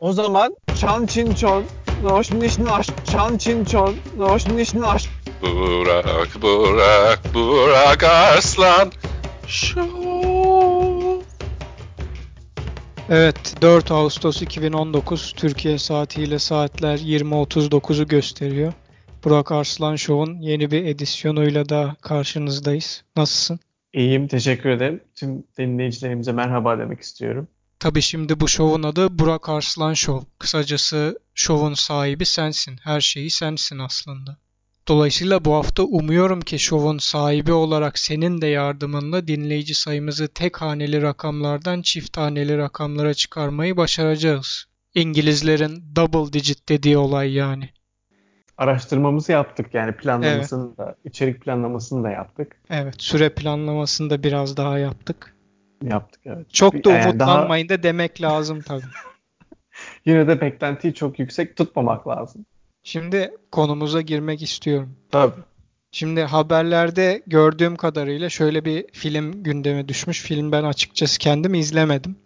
O zaman çan çin çon, noş niş naş, çan çin çon, noş niş naş. Burak, Burak, Burak Arslan Show. Evet 4 Ağustos 2019 Türkiye saatiyle saatler 20.39'u gösteriyor. Burak Arslan Show'un yeni bir edisyonuyla da karşınızdayız. Nasılsın? İyiyim, teşekkür ederim. Tüm dinleyicilerimize merhaba demek istiyorum. Tabii şimdi bu şovun adı Burak Arslan Show. Kısacası şovun sahibi sensin. Her şeyi sensin aslında. Dolayısıyla bu hafta umuyorum ki şovun sahibi olarak senin de yardımınla dinleyici sayımızı tek haneli rakamlardan çift haneli rakamlara çıkarmayı başaracağız. İngilizlerin double digit dediği olay yani. Araştırmamızı yaptık yani planlamasını da, içerik planlamasını da yaptık. Evet, süre planlamasını da biraz daha yaptık. Yaptık evet. Çok da Yani umutlanmayın da demek lazım tabii. Yine de beklentiyi çok yüksek tutmamak lazım. Şimdi konumuza girmek istiyorum. Tabii. Şimdi haberlerde gördüğüm kadarıyla şöyle bir film gündeme düşmüş. Film ben açıkçası kendim izlemedim.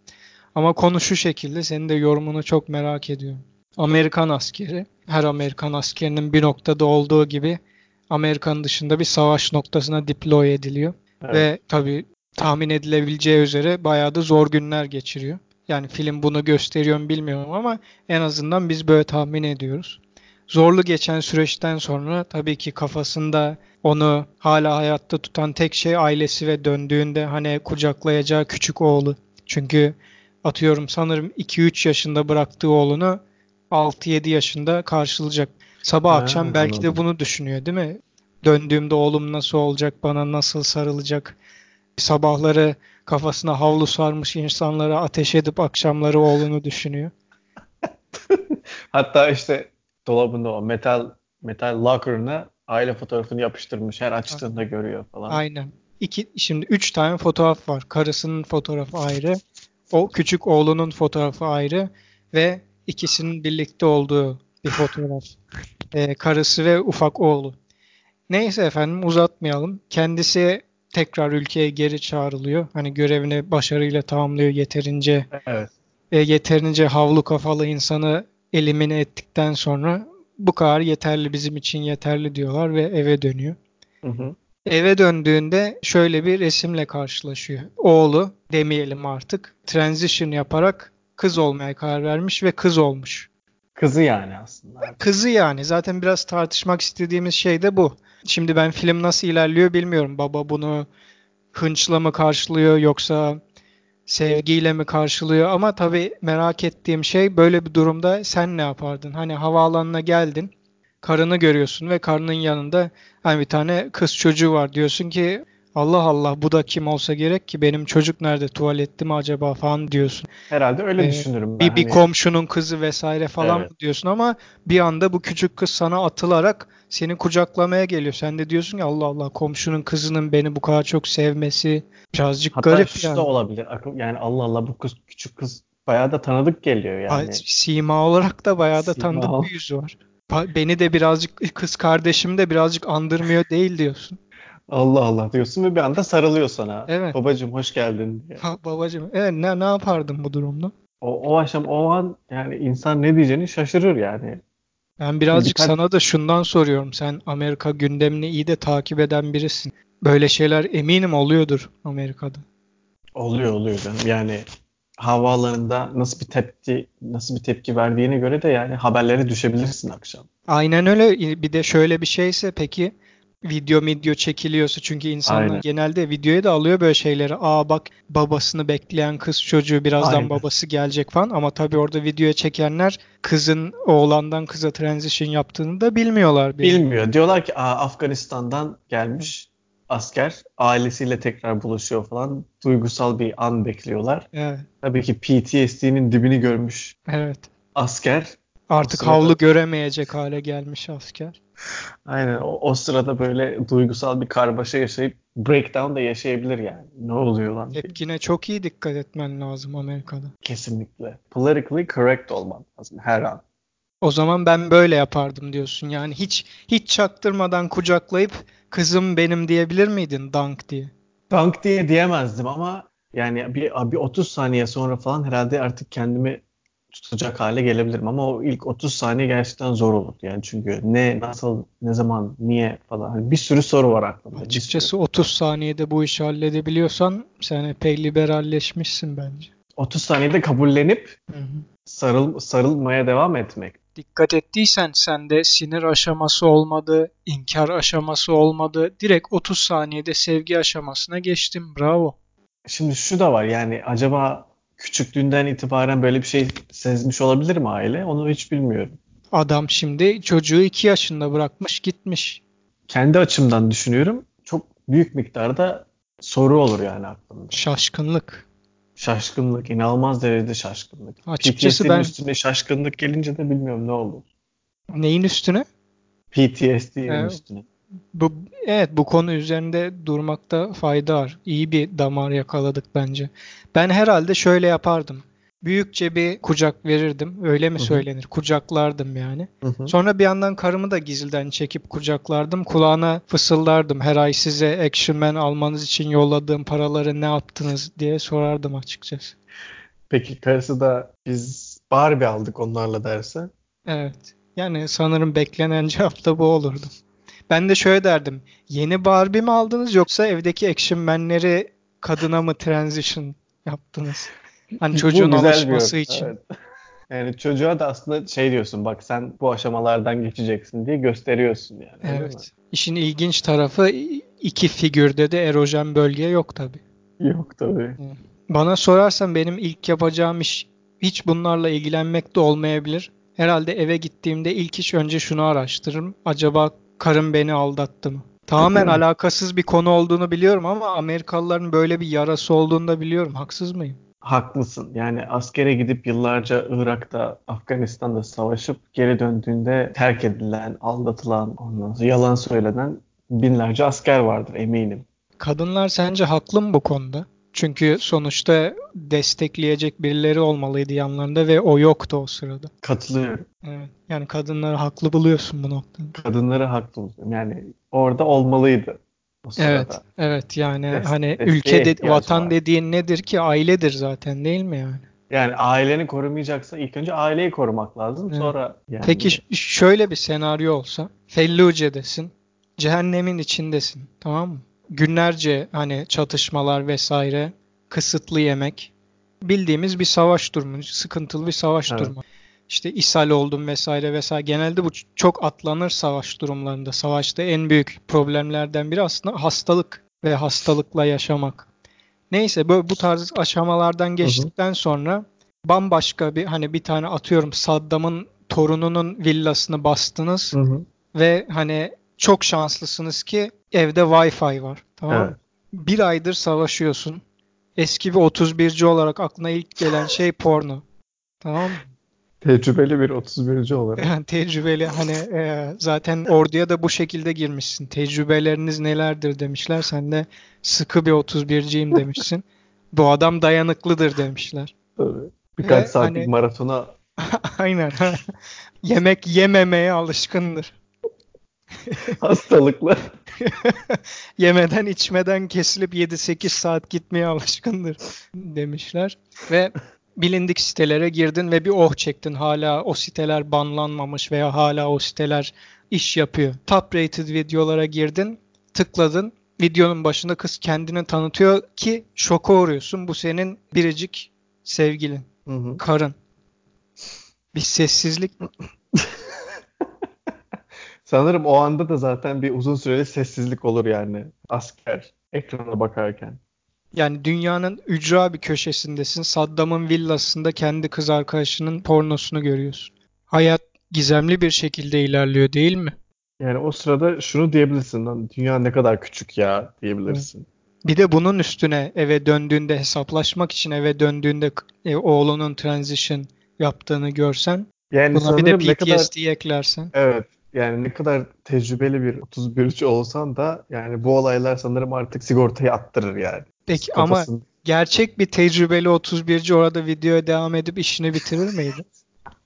Ama konu şu şekilde, senin de yorumunu çok merak ediyorum. Amerikan askeri, her Amerikan askerinin bir noktada olduğu gibi Amerika'nın dışında bir savaş noktasına deploy ediliyor. Evet. Ve tabii tahmin edilebileceği üzere bayağı da zor günler geçiriyor. Yani film bunu gösteriyor mu bilmiyorum ama en azından biz böyle tahmin ediyoruz. Zorlu geçen süreçten sonra tabii ki kafasında onu hala hayatta tutan tek şey ailesi ve döndüğünde hani kucaklayacağı küçük oğlu. Çünkü atıyorum sanırım 2-3 yaşında bıraktığı oğlunu 6-7 yaşında karşılayacak. Sabah Ha, akşam belki de bunu düşünüyor değil mi? Döndüğümde oğlum nasıl olacak, bana nasıl sarılacak? Sabahları kafasına havlu sarmış insanlara ateş edip akşamları oğlunu düşünüyor. Hatta işte dolabında o metal metal locker'ına aile fotoğrafını yapıştırmış. Her açtığında görüyor falan. Aynen. İki, şimdi üç tane fotoğraf var. Karısının fotoğrafı ayrı. O küçük oğlunun fotoğrafı ayrı. Ve ikisinin birlikte olduğu bir fotoğraf. Ee, karısı ve ufak oğlu. Neyse efendim uzatmayalım. Kendisi tekrar ülkeye geri çağrılıyor. Hani görevini başarıyla tamamlıyor yeterince Evet. e, yeterince havlu kafalı insanı elimine ettikten sonra bu kadar yeterli bizim için yeterli diyorlar ve eve dönüyor. Hı hı. Eve döndüğünde şöyle bir resimle karşılaşıyor. Oğlu demeyelim artık transition yaparak kız olmaya karar vermiş ve kız olmuş. Kızı yani aslında. Kızı yani zaten biraz tartışmak istediğimiz şey de bu. Şimdi ben film nasıl ilerliyor bilmiyorum. Baba bunu hınçla mı karşılıyor yoksa sevgiyle mi karşılıyor? Ama tabii merak ettiğim şey böyle bir durumda sen ne yapardın? Hani havaalanına geldin, karını görüyorsun ve karının yanında hani bir tane kız çocuğu var. Diyorsun ki Allah Allah bu da kim olsa gerek ki benim çocuk nerede tuvalette mi acaba falan diyorsun. Herhalde öyle Ee, düşünürüm ben. Bir, bir Hani komşunun kızı vesaire falan Evet. diyorsun ama bir anda bu küçük kız sana atılarak seni kucaklamaya geliyor. Sen de diyorsun ki Allah Allah komşunun kızının beni bu kadar çok sevmesi birazcık Hatta garip şu yani. da olabilir. Yani Allah Allah bu kız küçük kız bayağı da tanıdık geliyor yani. Sima olarak da bayağı da Sima tanıdık bir yüzü var. Beni de birazcık kız kardeşim de birazcık andırmıyor değil diyorsun. Allah Allah diyorsun ve bir anda sarılıyor sana. Evet. Babacım hoş geldin diye. Ha, babacığım evet, ne, ne yapardın bu durumda? O, o akşam o an yani insan ne diyeceğini şaşırır yani. Ben birazcık Birkaç- sana da şundan soruyorum. Sen Amerika gündemini iyi de takip eden birisin. Böyle şeyler eminim oluyordur Amerika'da. Oluyor oluyor canım. Yani havaalanında nasıl bir tepki nasıl bir tepki verdiğine göre de yani haberlere düşebilirsin akşam. Aynen öyle. Bir de şöyle bir şeyse peki video video çekiliyorsa çünkü insanlar Aynen. genelde videoya da alıyor böyle şeyleri. Aa bak babasını bekleyen kız çocuğu birazdan Aynen. babası gelecek falan ama tabii orada videoya çekenler kızın oğlandan kıza transition yaptığını da bilmiyorlar bile. Bilmiyor. Diyorlar ki Aa, Afganistan'dan gelmiş asker ailesiyle tekrar buluşuyor falan. Duygusal bir an bekliyorlar. Evet, Tabii ki PTSD'nin dibini görmüş evet. asker. Artık sırada- havlu göremeyecek hale gelmiş asker. Aynen o, o sırada böyle duygusal bir karmaşa yaşayıp breakdown da yaşayabilir yani. Ne oluyor lan. Tepkine çok iyi dikkat etmen lazım Amerika'da. Kesinlikle. Politically correct olman lazım her an. O zaman ben böyle yapardım diyorsun. Yani hiç hiç çaktırmadan kucaklayıp kızım benim diyebilir miydin dank diye? Dunk diye diyemezdim ama yani bir, bir 30 saniye sonra falan herhalde artık kendimi tutacak hale gelebilirim ama o ilk 30 saniye gerçekten zor olur. Yani çünkü ne, nasıl, ne zaman, niye falan. Hani bir sürü soru var aklımda. Açıkçası sürü. 30 saniyede bu işi halledebiliyorsan sen epey liberalleşmişsin bence. 30 saniyede kabullenip sarıl, sarılmaya devam etmek. Dikkat ettiysen sende sinir aşaması olmadı, inkar aşaması olmadı. Direkt 30 saniyede sevgi aşamasına geçtim. Bravo. Şimdi şu da var yani acaba küçüklüğünden itibaren böyle bir şey sezmiş olabilir mi aile? Onu hiç bilmiyorum. Adam şimdi çocuğu 2 yaşında bırakmış gitmiş. Kendi açımdan düşünüyorum. Çok büyük miktarda soru olur yani aklımda. Şaşkınlık. Şaşkınlık, inanılmaz derecede şaşkınlık. Açıkçası ben üstüne şaşkınlık gelince de bilmiyorum ne olur. neyin üstüne? PTSD'nin Evet. üstüne. Bu, evet bu konu üzerinde durmakta fayda var. İyi bir damar yakaladık bence. Ben herhalde şöyle yapardım. Büyükçe bir kucak verirdim. Öyle mi Hı hı. söylenir? Kucaklardım yani. Hı hı. Sonra bir yandan karımı da gizliden çekip kucaklardım. Kulağına fısıldardım. Her ay size Action Man almanız için yolladığım paraları ne yaptınız diye sorardım açıkçası. Peki karısı da biz Barbie aldık onlarla derse. Evet. Yani sanırım beklenen cevap da bu olurdu. Ben de şöyle derdim. Yeni Barbie mi aldınız yoksa evdeki Action Man'leri kadına mı transition yaptınız? Hani çocuğun alışması için. evet. Yani çocuğa da aslında şey diyorsun bak sen bu aşamalardan geçeceksin diye gösteriyorsun yani. Evet. İşin ilginç tarafı iki figürde de erojen bölge yok tabii. Yok tabii. Bana sorarsan benim ilk yapacağım iş hiç bunlarla ilgilenmek de olmayabilir. Herhalde eve gittiğimde ilk iş önce şunu araştırırım. Acaba karım beni aldattı mı? Tamamen alakasız bir konu olduğunu biliyorum ama Amerikalıların böyle bir yarası olduğunu da biliyorum. Haksız mıyım? Haklısın. Yani askere gidip yıllarca Irak'ta, Afganistan'da savaşıp geri döndüğünde terk edilen, aldatılan, ondan sonra yalan söylenen binlerce asker vardır eminim. Kadınlar sence haklı mı bu konuda? Çünkü sonuçta destekleyecek birileri olmalıydı yanlarında ve o yoktu o sırada. Katılıyorum. Evet. Yani kadınları haklı buluyorsun bu noktada. Kadınları haklı buluyorum. Yani orada olmalıydı o sırada. Evet, evet yani Des- hani ülke de, vatan var. dediğin nedir ki? Ailedir zaten değil mi yani? Yani aileni korumayacaksa ilk önce aileyi korumak lazım. Evet. Sonra yani Peki şöyle bir senaryo olsa, Felluce'desin, cehennemin içindesin, tamam mı? Günlerce hani çatışmalar vesaire, kısıtlı yemek, bildiğimiz bir savaş durumu, sıkıntılı bir savaş Evet. durumu. İşte ishal oldum vesaire vesaire. Genelde bu çok atlanır savaş durumlarında. Savaşta en büyük problemlerden biri aslında hastalık ve hastalıkla yaşamak. Neyse bu, bu tarz aşamalardan geçtikten sonra bambaşka bir hani bir tane atıyorum Saddam'ın torununun villasını bastınız Hı hı. ve hani çok şanslısınız ki evde Wi-Fi var. Tamam mı? Evet. Bir aydır savaşıyorsun. Eski bir 31'ci olarak aklına ilk gelen şey porno. Tamam mı? Tecrübeli bir 31. olarak. Yani tecrübeli hani e, zaten orduya da bu şekilde girmişsin. Tecrübeleriniz nelerdir demişler. Sen de sıkı bir 31'ciyim demişsin. Bu adam dayanıklıdır demişler. Tabii. Birkaç Ve saatlik hani- maratona Aynen. Yemek yememeye alışkındır. hastalıklı. Yemeden içmeden kesilip 7-8 saat gitmeye alışkındır demişler. Ve bilindik sitelere girdin ve bir oh çektin. Hala o siteler banlanmamış veya hala o siteler iş yapıyor. Top rated videolara girdin, tıkladın. Videonun başında kız kendini tanıtıyor ki şoka uğruyorsun. Bu senin biricik sevgilin, Hı hı. karın. Bir sessizlik. Sanırım o anda da zaten bir uzun süreli sessizlik olur yani. Asker ekrana bakarken. Yani dünyanın ücra bir köşesindesin. Saddam'ın villasında kendi kız arkadaşının pornosunu görüyorsun. Hayat gizemli bir şekilde ilerliyor değil mi? Yani o sırada şunu diyebilirsin. Lan dünya ne kadar küçük ya diyebilirsin. Bir de bunun üstüne eve döndüğünde hesaplaşmak için eve döndüğünde e, oğlunun transition yaptığını görsen Yani buna bir de ne kadar PTSD eklersen evet yani ne kadar tecrübeli bir 31'ci olsan da yani bu olaylar sanırım artık sigortayı attırır yani. peki ama Kafasını- gerçek bir tecrübeli 31'ci orada videoya devam edip işini bitirir miydi?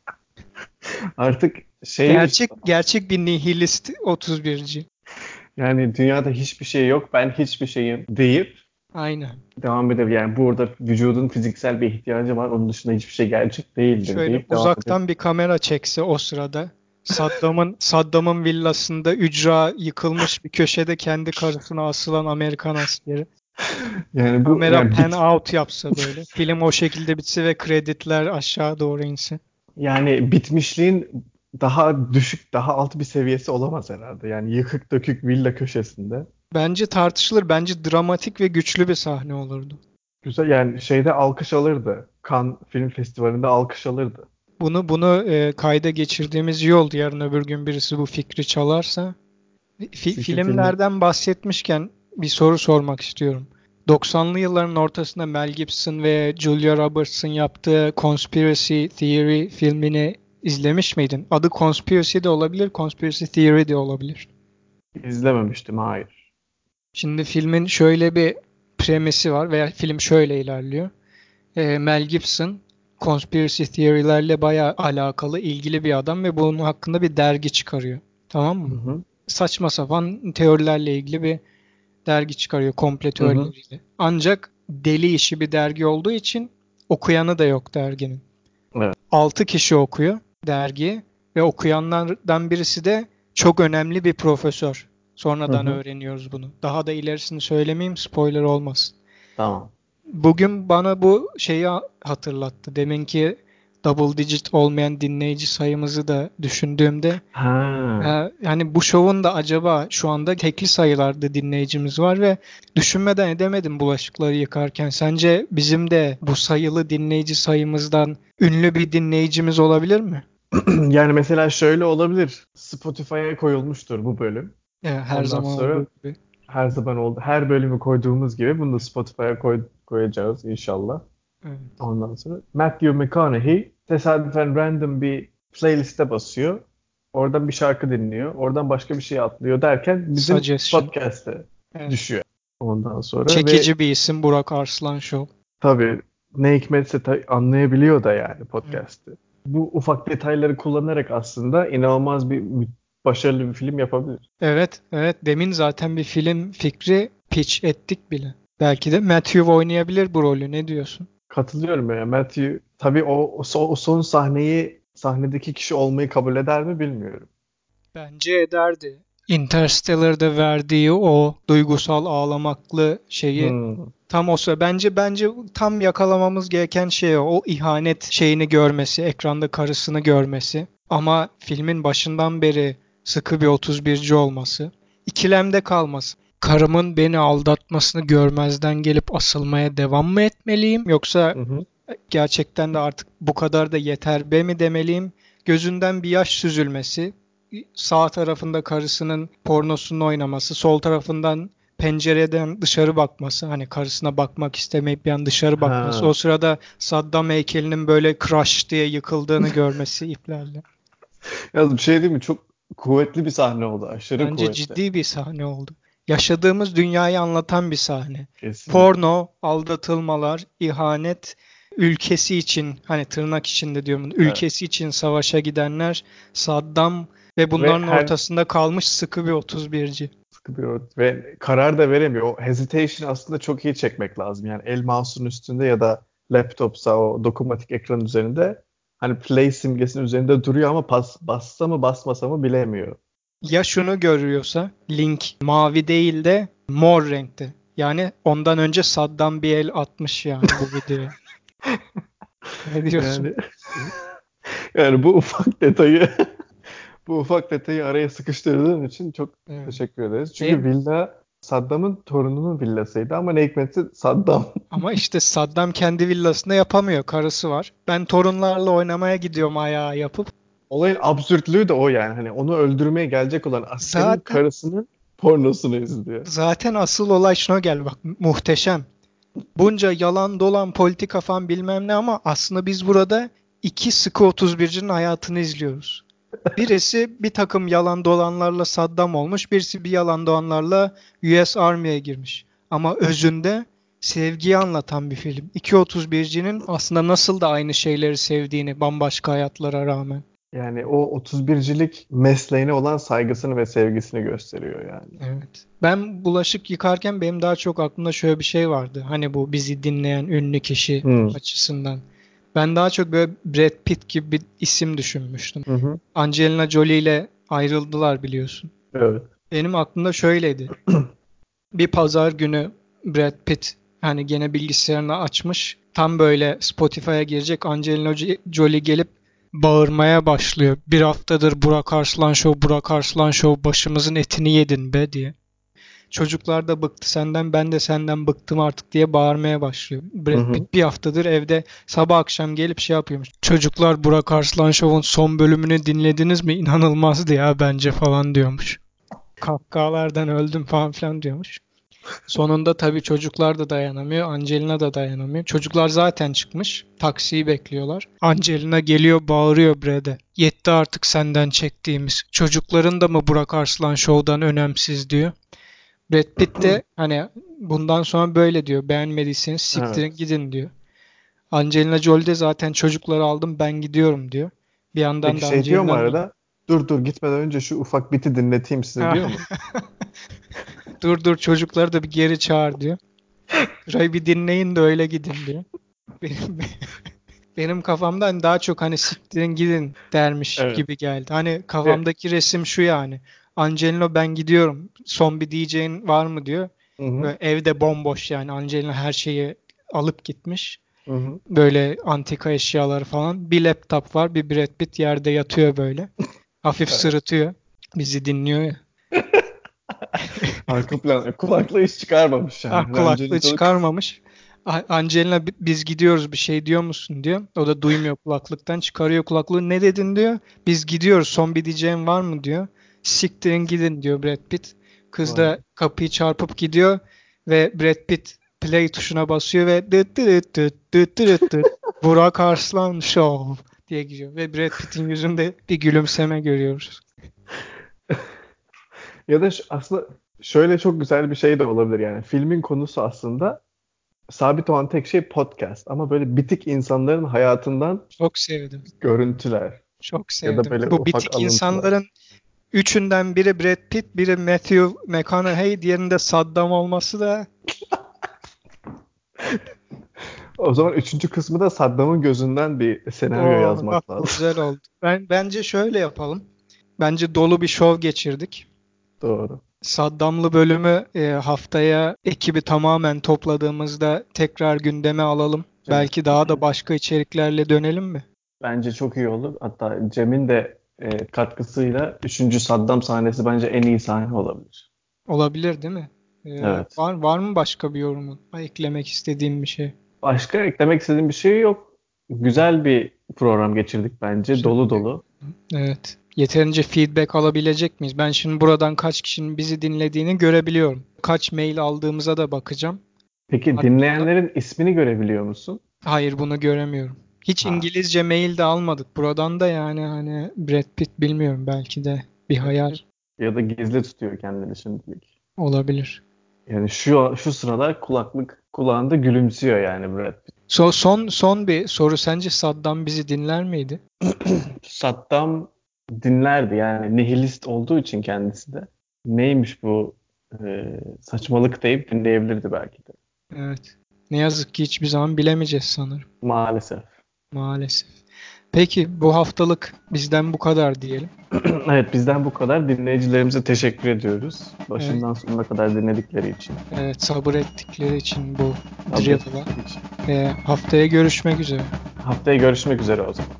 artık şey Gerçek gerçek bir nihilist 31'ci. yani dünyada hiçbir şey yok ben hiçbir şeyim deyip Aynen. Devam edebilir. Yani burada vücudun fiziksel bir ihtiyacı var. Onun dışında hiçbir şey gerçek değildir. Şöyle deyip uzaktan bir kamera çekse o sırada Saddam'ın Saddam'ın villasında ücra yıkılmış bir köşede kendi karısına asılan Amerikan askeri. Yani bu Kamera yani, pan bit- out yapsa böyle. Film o şekilde bitse ve krediler aşağı doğru inse. yani bitmişliğin daha düşük, daha alt bir seviyesi olamaz herhalde. Yani yıkık dökük villa köşesinde. Bence tartışılır. Bence dramatik ve güçlü bir sahne olurdu. Güzel yani şeyde alkış alırdı. Cannes Film Festivali'nde alkış alırdı. Bunu bunu e, kayda geçirdiğimiz iyi oldu. Yarın öbür gün birisi bu fikri çalarsa. Fi- filmlerden bahsetmişken bir soru sormak istiyorum. 90'lı yılların ortasında Mel Gibson ve Julia Roberts'ın yaptığı Conspiracy Theory filmini izlemiş miydin? Adı Conspiracy de olabilir, Conspiracy Theory de olabilir. İzlememiştim, hayır. Şimdi filmin şöyle bir premisi var veya film şöyle ilerliyor. Ee, Mel Gibson conspiracy theory'lerle bayağı alakalı, ilgili bir adam ve bunun hakkında bir dergi çıkarıyor. Tamam Hı mı? hı. Saçma sapan teorilerle ilgili bir dergi çıkarıyor, komple Hı hı. teorileriyle. Ancak deli işi bir dergi olduğu için okuyanı da yok derginin. Evet. 6 kişi okuyor dergiyi ve okuyanlardan birisi de çok önemli bir profesör. Sonradan Hı hı. öğreniyoruz bunu. Daha da ilerisini söylemeyeyim, spoiler olmasın. Tamam. Bugün bana bu şeyi hatırlattı. Deminki double digit olmayan dinleyici sayımızı da düşündüğümde Ha. e, yani bu şovun da acaba şu anda tekli sayılarda dinleyicimiz var ve düşünmeden edemedim bulaşıkları yıkarken. Sence bizim de bu sayılı dinleyici sayımızdan ünlü bir dinleyicimiz olabilir mi? Yani mesela şöyle olabilir. Spotify'a koyulmuştur bu bölüm. E, her Ondan zaman sonra- olduğu gibi. Her zaman oldu. Her bölümü koyduğumuz gibi bunu da Spotify'a koy- koyacağız inşallah. Evet. Ondan sonra Matthew McConaughey tesadüfen random bir playlist'e basıyor. Oradan bir şarkı dinliyor. Oradan başka bir şey atlıyor derken bizim Suggestion. podcast'e Evet. düşüyor. Ondan sonra ve Çekici bir isim Burak Arslan Show. tabii ne hikmetse ta- anlayabiliyor da yani podcast'i. Bu ufak detayları kullanarak aslında inanılmaz bir başarılı bir film yapabilir. Evet, evet. Demin zaten bir film fikri pitch ettik bile. Belki de Matthew oynayabilir bu rolü. Ne diyorsun? Katılıyorum ya. Matthew tabii o, o son- sahneyi sahnedeki kişi olmayı kabul eder mi bilmiyorum. Bence ederdi. Interstellar'da verdiği o duygusal ağlamaklı şeyi Hmm. tam o sıra bence bence tam yakalamamız gereken şey o. O ihanet şeyini görmesi, ekranda karısını görmesi. Ama filmin başından beri sıkı bir 31'ci olması. ikilemde kalması. Karımın beni aldatmasını görmezden gelip asılmaya devam mı etmeliyim yoksa Hı hı. gerçekten de artık bu kadar da yeter be mi demeliyim? Gözünden bir yaş süzülmesi, sağ tarafında karısının pornosunu oynaması, sol tarafından pencereden dışarı bakması, hani karısına bakmak istemeyip bir an dışarı bakması. Ha. O sırada Saddam heykelinin böyle crash diye yıkıldığını görmesi iplerle. Yalnız bir şey değil mi? Çok kuvvetli bir sahne oldu. Aşırı Bence kuvvetli. ciddi bir sahne oldu. Yaşadığımız dünyayı anlatan bir sahne. Kesinlikle. Porno, aldatılmalar, ihanet, ülkesi için hani tırnak içinde diyorum ülkesi için savaşa gidenler, Saddam ve bunların her- ortasında kalmış sıkı bir 31'ci. Sıkı bir ve karar da veremiyor. O hesitation aslında çok iyi çekmek lazım. Yani el mouse'un üstünde ya da laptopsa o dokunmatik ekran üzerinde hani play simgesinin üzerinde duruyor ama pas, bassa mı basmasa mı bilemiyor. Ya şunu görüyorsa link mavi değil de mor renkte. Yani ondan önce Saddam bir el atmış yani bu videoya. ne diyorsun? Yani yani bu ufak detayı bu ufak detayı araya sıkıştırdığın için çok Evet. teşekkür ederiz. Çünkü Değil villa Saddam'ın torununun villasıydı ama ne hikmetse Saddam Ama işte Saddam kendi villasında yapamıyor. Karısı var. Ben torunlarla oynamaya gidiyorum ayağı yapıp. Olayın absürtlüğü de o yani. Hani onu öldürmeye gelecek olan askerin Zaten- karısının pornosunu izliyor. Zaten asıl olay şuna gel bak muhteşem. Bunca yalan dolan politika falan bilmem ne ama aslında biz burada iki sıkı 31'cinin hayatını izliyoruz. Birisi bir takım yalan dolanlarla Saddam olmuş, birisi bir yalan dolanlarla US Army'ye girmiş. Ama özünde sevgiyi anlatan bir film. İki 31'cinin aslında nasıl da aynı şeyleri sevdiğini bambaşka hayatlara rağmen. Yani o 31'cilik mesleğine olan saygısını ve sevgisini gösteriyor yani. Evet. Ben bulaşık yıkarken benim daha çok aklımda şöyle bir şey vardı. Hani bu bizi dinleyen ünlü kişi Hmm. açısından. Ben daha çok böyle Brad Pitt gibi bir isim düşünmüştüm. Hı hı. Angelina Jolie ile ayrıldılar biliyorsun. Evet. Benim aklımda şöyleydi. bir pazar günü Brad Pitt hani gene bilgisayarını açmış. Tam böyle Spotify'a girecek Angelina Jo- Jolie gelip bağırmaya başlıyor. Bir haftadır Burak Arslan Show, Burak Arslan Show başımızın etini yedin be diye. Çocuklar da bıktı senden, ben de senden bıktım artık diye bağırmaya başlıyor. Brad. Pitt bir haftadır evde sabah akşam gelip şey yapıyormuş. Çocuklar Burak Arslan Show'un son bölümünü dinlediniz mi? İnanılmazdı ya bence falan diyormuş. Kahkahalardan öldüm falan filan diyormuş. Sonunda tabii çocuklar da dayanamıyor. Angelina da dayanamıyor. Çocuklar zaten çıkmış. Taksiyi bekliyorlar. Angelina geliyor bağırıyor Brad'e. Yetti artık senden çektiğimiz. Çocukların da mı Burak Arslan Show'dan önemsiz diyor. Brad Pitt de hani bundan sonra böyle diyor. Beğenmediyseniz siktirin Evet. gidin diyor. Angelina Jolie de zaten çocukları aldım ben gidiyorum diyor. Bir yandan Peki da şey diyor mu arada? Dur dur gitmeden önce şu ufak biti dinleteyim size diyor mu? Dur dur çocukları da bir geri çağır diyor. Şurayı bir dinleyin de öyle gidin diyor. Benim, benim kafamda hani daha çok hani siktirin gidin dermiş Evet. gibi geldi. Hani kafamdaki resim şu yani. Angelina ben gidiyorum. Son bir diyeceğin var mı diyor. Hı hı. Böyle evde bomboş yani. Angelina her şeyi alıp gitmiş. Hı hı. Böyle antika eşyaları falan. Bir laptop var. Bir Brad Pitt yerde yatıyor böyle. Hafif Evet. sırıtıyor. Bizi dinliyor ya. Arka plan kulaklığı hiç çıkarmamış yani. Ah, kulaklığı Angelina çıkarmamış. Angelina "Bi- biz gidiyoruz bir şey diyor musun diyor. O da duymuyor kulaklıktan çıkarıyor kulaklığı. Ne dedin diyor. Biz gidiyoruz son bir diyeceğin var mı diyor. Siktirin gidin diyor Brad Pitt. Kız Vay. da kapıyı çarpıp gidiyor ve Brad Pitt play tuşuna basıyor ve dıt dıt dıt dıt dıt dıt Burak Arslan Show diye gidiyor. Ve Brad Pitt'in yüzünde bir gülümseme görüyoruz. Ya da şu- aslında şöyle çok güzel bir şey de olabilir yani. Filmin konusu aslında sabit olan tek şey podcast. Ama böyle bitik insanların hayatından Çok sevdim. görüntüler. Çok Ya da sevdim. böyle Bu bitik alıntılar. insanların üçünden biri Brad Pitt, biri Matthew McConaughey, diğerinde Saddam olması da O zaman üçüncü kısmı da Saddam'ın gözünden bir senaryo Oo, yazmak bak, lazım. güzel oldu. Ben bence şöyle yapalım. Bence dolu bir şov geçirdik. Doğru. Saddamlı bölümü e, haftaya ekibi tamamen topladığımızda tekrar gündeme alalım. Belki daha da başka içeriklerle dönelim mi? Bence çok iyi olur. Hatta Cem'in de e, katkısıyla üçüncü Saddam sahnesi bence en iyi sahne olabilir. Olabilir değil mi? E, Evet. Var var mı başka bir yorumun? Eklemek istediğim bir şey. Başka eklemek istediğim bir şey yok. Güzel bir program geçirdik bence. Dolu dolu. Evet. Yeterince feedback alabilecek miyiz? Ben şimdi buradan kaç kişinin bizi dinlediğini görebiliyorum. Kaç mail aldığımıza da bakacağım. Peki Hatta- dinleyenlerin ismini görebiliyor musun? Hayır bunu göremiyorum. Hiç Ha. İngilizce mail de almadık. Buradan da yani hani Brad Pitt bilmiyorum belki de bir hayal Ya da gizli tutuyor kendini şimdilik. olabilir. Yani şu şu sıralar kulaklık kulağında gülümsüyor yani Brad Pitt. So, son son bir soru sence Saddam bizi dinler miydi? Saddam dinlerdi yani nihilist olduğu için kendisi de. Neymiş bu e, saçmalık deyip dinleyebilirdi belki de. Evet. Ne yazık ki hiçbir zaman bilemeyeceğiz sanırım. Maalesef. Maalesef. Peki bu haftalık bizden bu kadar diyelim. Evet bizden bu kadar. Dinleyicilerimize teşekkür ediyoruz. Başından sonuna kadar dinledikleri için. Evet sabır ettikleri için bu Tabii. Drivel'a. Ee, haftaya görüşmek üzere. Haftaya görüşmek üzere o zaman.